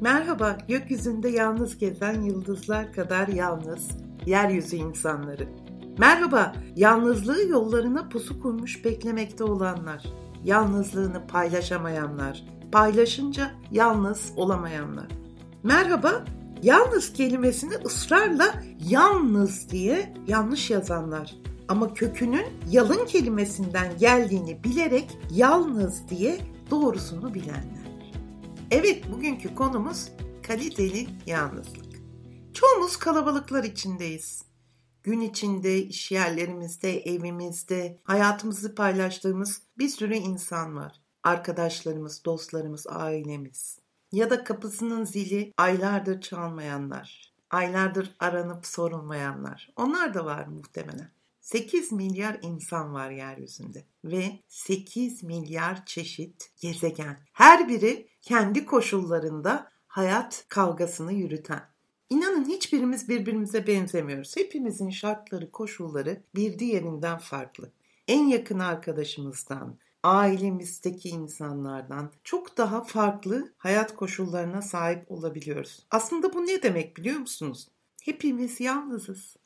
Merhaba, gökyüzünde yalnız gezen yıldızlar kadar yalnız, yeryüzü insanları. Merhaba, yalnızlığı yollarına pusu kurmuş beklemekte olanlar. Yalnızlığını paylaşamayanlar, paylaşınca yalnız olamayanlar. Merhaba, yalnız kelimesini ısrarla yalnız diye yanlış yazanlar. Ama kökünün yalın kelimesinden geldiğini bilerek yalnız diye doğrusunu bilenler. Evet, bugünkü konumuz kaliteli yalnızlık. Çoğumuz kalabalıklar içindeyiz. Gün içinde, iş yerlerimizde, evimizde, hayatımızı paylaştığımız bir sürü insan var. Arkadaşlarımız, dostlarımız, ailemiz. Ya da kapısının zili aylardır çalmayanlar, aylardır aranıp sorulmayanlar. Onlar da var muhtemelen. 8 milyar insan var yeryüzünde ve 8 milyar çeşit gezegen. Her biri kendi koşullarında hayat kavgasını yürüten. İnanın hiçbirimiz birbirimize benzemiyoruz. Hepimizin şartları, koşulları bir diğerinden farklı. En yakın arkadaşımızdan, ailemizdeki insanlardan çok daha farklı hayat koşullarına sahip olabiliyoruz. Aslında bu ne demek biliyor musunuz? Hepimiz yalnızız.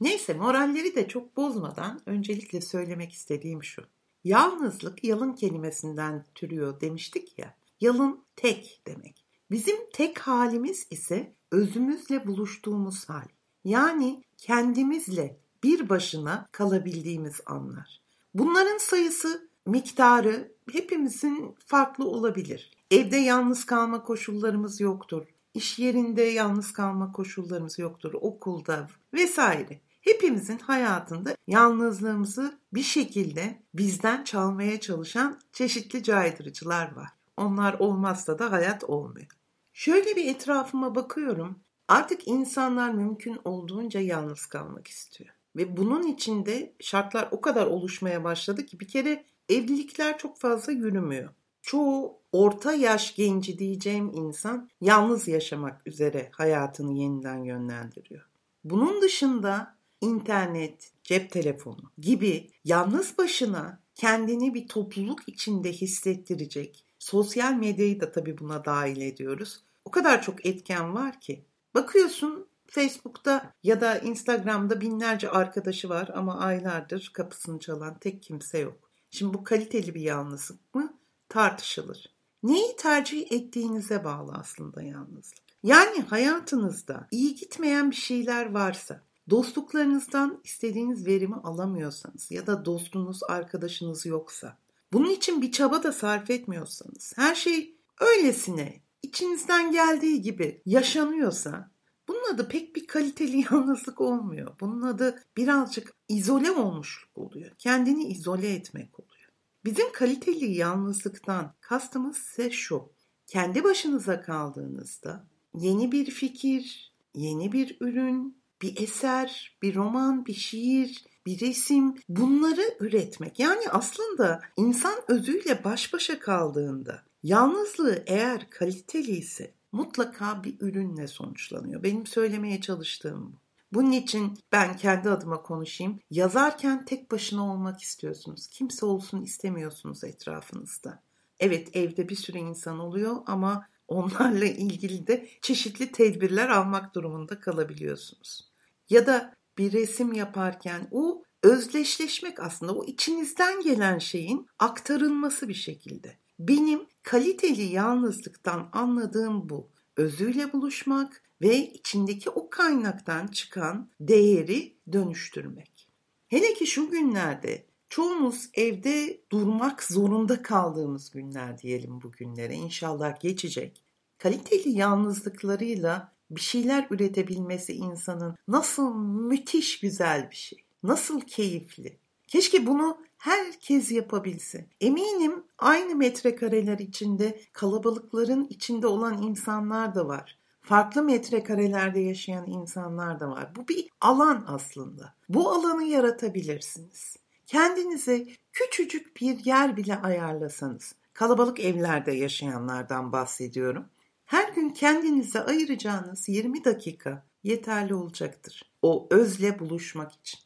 Neyse moralleri de çok bozmadan öncelikle söylemek istediğim şu. Yalnızlık yalın kelimesinden türüyor demiştik ya. Yalın tek demek. Bizim tek halimiz ise özümüzle buluştuğumuz hal. Yani kendimizle bir başına kalabildiğimiz anlar. Bunların sayısı, miktarı hepimizin farklı olabilir. Evde yalnız kalma koşullarımız yoktur. İş yerinde yalnız kalma koşullarımız yoktur. Okulda vesaire. Hepimizin hayatında yalnızlığımızı bir şekilde bizden çalmaya çalışan çeşitli caydırıcılar var. Onlar olmazsa da hayat olmuyor. Şöyle bir etrafıma bakıyorum. Artık insanlar mümkün olduğunca yalnız kalmak istiyor. Ve bunun içinde şartlar o kadar oluşmaya başladı ki bir kere evlilikler çok fazla yürümüyor. Çoğu orta yaş genci diyeceğim insan yalnız yaşamak üzere hayatını yeniden yönlendiriyor. Bunun dışında internet, cep telefonu gibi yalnız başına kendini bir topluluk içinde hissettirecek. Sosyal medyayı da tabii buna dahil ediyoruz. O kadar çok etken var ki. Bakıyorsun Facebook'ta ya da Instagram'da binlerce arkadaşı var ama aylardır kapısını çalan tek kimse yok. Şimdi bu kaliteli bir yalnızlık mı? Tartışılır. Neyi tercih ettiğinize bağlı aslında yalnızlık. Yani hayatınızda iyi gitmeyen bir şeyler varsa, dostluklarınızdan istediğiniz verimi alamıyorsanız ya da dostunuz, arkadaşınız yoksa, bunun için bir çaba da sarf etmiyorsanız, her şey öylesine içinizden geldiği gibi yaşanıyorsa bunun adı pek bir kaliteli yalnızlık olmuyor. Bunun adı birazcık izole olmuşluk oluyor. Kendini izole etmek oluyor. Bizim kaliteli yalnızlıktan kastımız ise şu. Kendi başınıza kaldığınızda yeni bir fikir, yeni bir ürün, bir eser, bir roman, bir şiir, bir resim bunları üretmek. Yani aslında insan özüyle baş başa kaldığında yalnızlığı eğer kaliteli ise mutlaka bir ürünle sonuçlanıyor. Benim söylemeye çalıştığım bu. Bunun için ben kendi adıma konuşayım. Yazarken tek başına olmak istiyorsunuz. Kimse olsun istemiyorsunuz etrafınızda. Evet evde bir sürü insan oluyor ama onlarla ilgili de çeşitli tedbirler almak durumunda kalabiliyorsunuz. Ya da bir resim yaparken o özdeşleşmek aslında o içinizden gelen şeyin aktarılması bir şekilde. Benim kaliteli yalnızlıktan anladığım bu. Özüyle buluşmak ve içindeki o kaynaktan çıkan değeri dönüştürmek. Hele ki şu günlerde çoğumuz evde durmak zorunda kaldığımız günler diyelim bu günlere. İnşallah geçecek. Kaliteli yalnızlıklarıyla bir şeyler üretebilmesi insanın nasıl müthiş güzel bir şey. Nasıl keyifli. Keşke bunu herkes yapabilse. Eminim aynı metrekareler içinde kalabalıkların içinde olan insanlar da var. Farklı metrekarelerde yaşayan insanlar da var. Bu bir alan aslında. Bu alanı yaratabilirsiniz. Kendinize küçücük bir yer bile ayarlasanız. Kalabalık evlerde yaşayanlardan bahsediyorum. Her gün kendinize ayıracağınız 20 dakika yeterli olacaktır. O özle buluşmak için.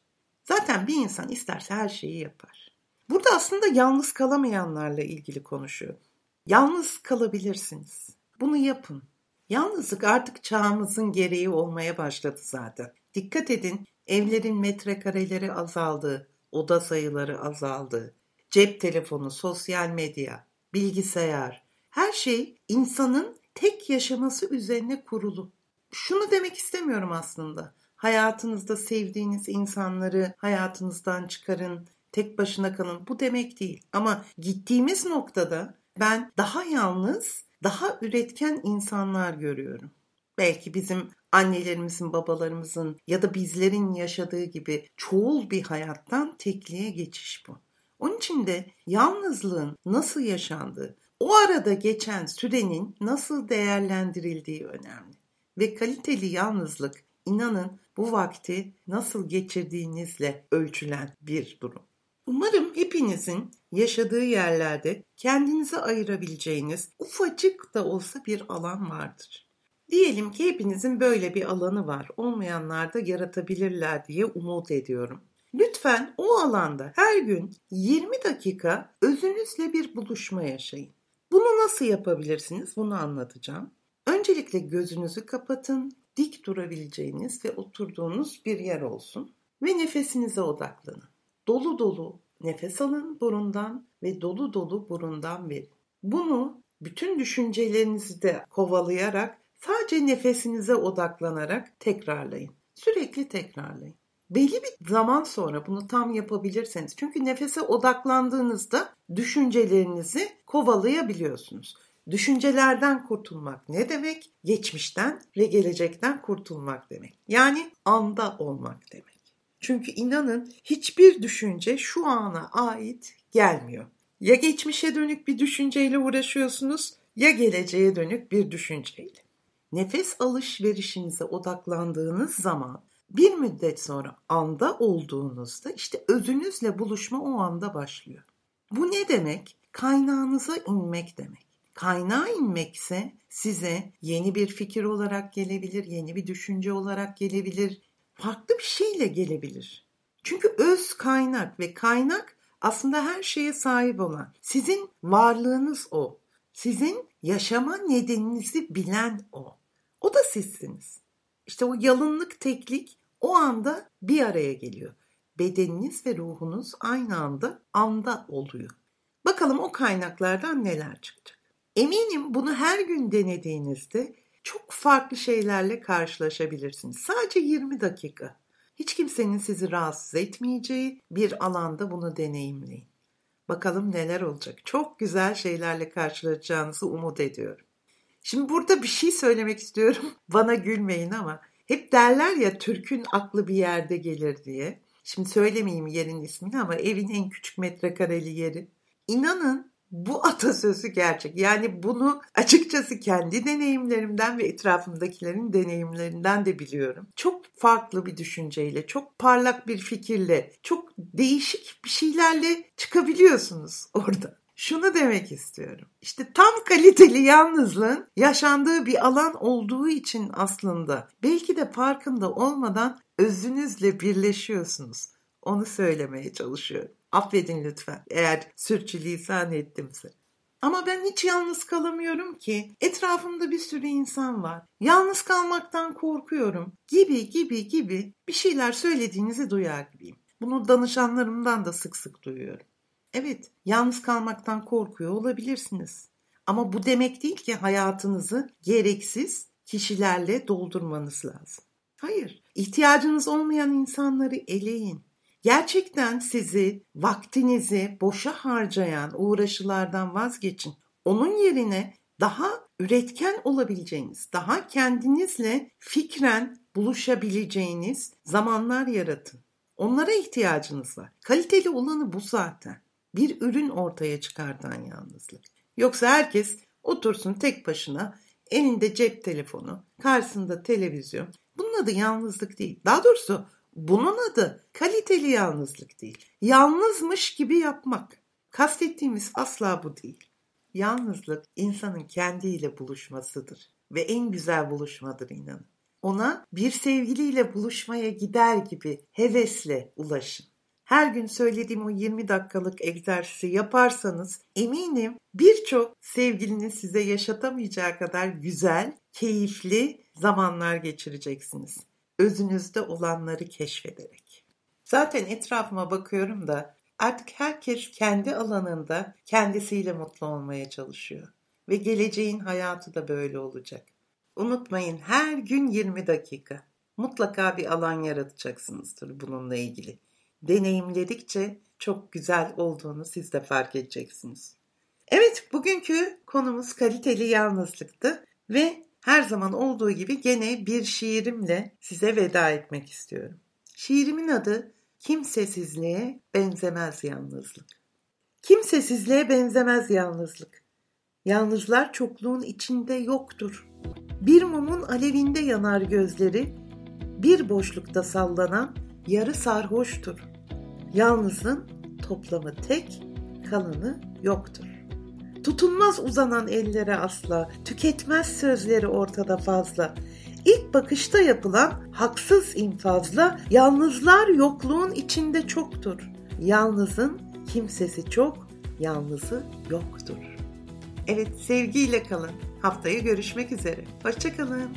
Zaten bir insan isterse her şeyi yapar. Burada aslında yalnız kalamayanlarla ilgili konuşuyor. Yalnız kalabilirsiniz. Bunu yapın. Yalnızlık artık çağımızın gereği olmaya başladı zaten. Dikkat edin, evlerin metrekareleri azaldı, oda sayıları azaldı. Cep telefonu, sosyal medya, bilgisayar, her şey insanın tek yaşaması üzerine kurulu. Şunu demek istemiyorum aslında. Hayatınızda sevdiğiniz insanları hayatınızdan çıkarın, tek başına kalın. Bu demek değil. Ama gittiğimiz noktada ben daha yalnız, daha üretken insanlar görüyorum. Belki bizim annelerimizin, babalarımızın ya da bizlerin yaşadığı gibi çoğul bir hayattan tekliğe geçiş bu. Onun için de yalnızlığın nasıl yaşandığı, o arada geçen sürenin nasıl değerlendirildiği önemli. Ve kaliteli yalnızlık inanın bu vakti nasıl geçirdiğinizle ölçülen bir durum. Umarım hepinizin yaşadığı yerlerde kendinize ayırabileceğiniz ufacık da olsa bir alan vardır. Diyelim ki hepinizin böyle bir alanı var. Olmayanlar da yaratabilirler diye umut ediyorum. Lütfen o alanda her gün 20 dakika özünüzle bir buluşma yaşayın. Bunu nasıl yapabilirsiniz? Bunu anlatacağım. Öncelikle gözünüzü kapatın, dik durabileceğiniz ve oturduğunuz bir yer olsun ve nefesinize odaklanın. Dolu dolu nefes alın burundan ve dolu dolu burundan verin. Bunu bütün düşüncelerinizi de kovalayarak sadece nefesinize odaklanarak tekrarlayın. Sürekli tekrarlayın. Belli bir zaman sonra bunu tam yapabilirseniz çünkü nefese odaklandığınızda düşüncelerinizi kovalayabiliyorsunuz. Düşüncelerden kurtulmak ne demek? Geçmişten ve gelecekten kurtulmak demek. Yani anda olmak demek. Çünkü inanın hiçbir düşünce şu ana ait gelmiyor. Ya geçmişe dönük bir düşünceyle uğraşıyorsunuz ya geleceğe dönük bir düşünceyle. Nefes alışverişinize odaklandığınız zaman bir müddet sonra anda olduğunuzda işte özünüzle buluşma o anda başlıyor. Bu ne demek? Kaynağınıza inmek demek. Kaynağa inmekse size yeni bir fikir olarak gelebilir, yeni bir düşünce olarak gelebilir, farklı bir şeyle gelebilir. Çünkü öz kaynak ve kaynak aslında her şeye sahip olan. Sizin varlığınız o. Sizin yaşama nedeninizi bilen o. O da sizsiniz. İşte o yalınlık teklik o anda bir araya geliyor. Bedeniniz ve ruhunuz aynı anda anda oluyor. Bakalım o kaynaklardan neler çıkacak. Eminim bunu her gün denediğinizde çok farklı şeylerle karşılaşabilirsiniz. Sadece 20 dakika. Hiç kimsenin sizi rahatsız etmeyeceği bir alanda bunu deneyimleyin. Bakalım neler olacak. Çok güzel şeylerle karşılaşacağınızı umut ediyorum. Şimdi burada bir şey söylemek istiyorum. Bana gülmeyin ama hep derler ya Türk'ün aklı bir yerde gelir diye. Şimdi söylemeyeyim yerin ismini ama evin en küçük metrekareli yeri. İnanın bu atasözü gerçek. Yani bunu açıkçası kendi deneyimlerimden ve etrafımdakilerin deneyimlerinden de biliyorum. Çok farklı bir düşünceyle, çok parlak bir fikirle, çok değişik bir şeylerle çıkabiliyorsunuz orada. Şunu demek istiyorum. İşte tam kaliteli yalnızlığın yaşandığı bir alan olduğu için aslında belki de farkında olmadan özünüzle birleşiyorsunuz. Onu söylemeye çalışıyorum. Affedin lütfen eğer sürçülisan ettimse. Ama ben hiç yalnız kalamıyorum ki. Etrafımda bir sürü insan var. Yalnız kalmaktan korkuyorum. Gibi gibi gibi bir şeyler söylediğinizi duyar gibiyim. Bunu danışanlarımdan da sık sık duyuyorum. Evet, yalnız kalmaktan korkuyor olabilirsiniz. Ama bu demek değil ki hayatınızı gereksiz kişilerle doldurmanız lazım. Hayır, ihtiyacınız olmayan insanları eleyin. Gerçekten sizi, vaktinizi boşa harcayan uğraşılardan vazgeçin. Onun yerine daha üretken olabileceğiniz, daha kendinizle fikren buluşabileceğiniz zamanlar yaratın. Onlara ihtiyacınız var. Kaliteli olanı bu zaten. Bir ürün ortaya çıkartan yalnızlık. Yoksa herkes otursun tek başına, elinde cep telefonu, karşısında televizyon. Bunun adı yalnızlık değil. Daha doğrusu bunun adı kaliteli yalnızlık değil. Yalnızmış gibi yapmak. Kastettiğimiz asla bu değil. Yalnızlık insanın kendiyle buluşmasıdır ve en güzel buluşmadır inanın. Ona bir sevgiliyle buluşmaya gider gibi hevesle ulaşın. Her gün söylediğim o 20 dakikalık egzersizi yaparsanız eminim birçok sevgilinin size yaşatamayacağı kadar güzel, keyifli zamanlar geçireceksiniz. Özünüzde olanları keşfederek. Zaten etrafıma bakıyorum da artık herkes kendi alanında kendisiyle mutlu olmaya çalışıyor. Ve geleceğin hayatı da böyle olacak. Unutmayın her gün 20 dakika. Mutlaka bir alan yaratacaksınızdır bununla ilgili. Deneyimledikçe çok güzel olduğunu siz de fark edeceksiniz. Evet, bugünkü konumuz kaliteli yalnızlıktı ve her zaman olduğu gibi gene bir şiirimle size veda etmek istiyorum. Şiirimin adı Kimsesizliğe benzemez yalnızlık. Kimsesizliğe benzemez yalnızlık. Yalnızlar çokluğun içinde yoktur. Bir mumun alevinde yanar gözleri, bir boşlukta sallanan yarı sarhoştur. Yalnızın toplamı tek, kalanı yoktur. Tutunmaz uzanan ellere asla, tüketmez sözleri ortada fazla. İlk bakışta yapılan haksız infazla yalnızlar yokluğun içinde çoktur. Yalnızın kimsesi çok, yalnızı yoktur. Evet sevgiyle kalın. Haftaya görüşmek üzere. Hoşçakalın.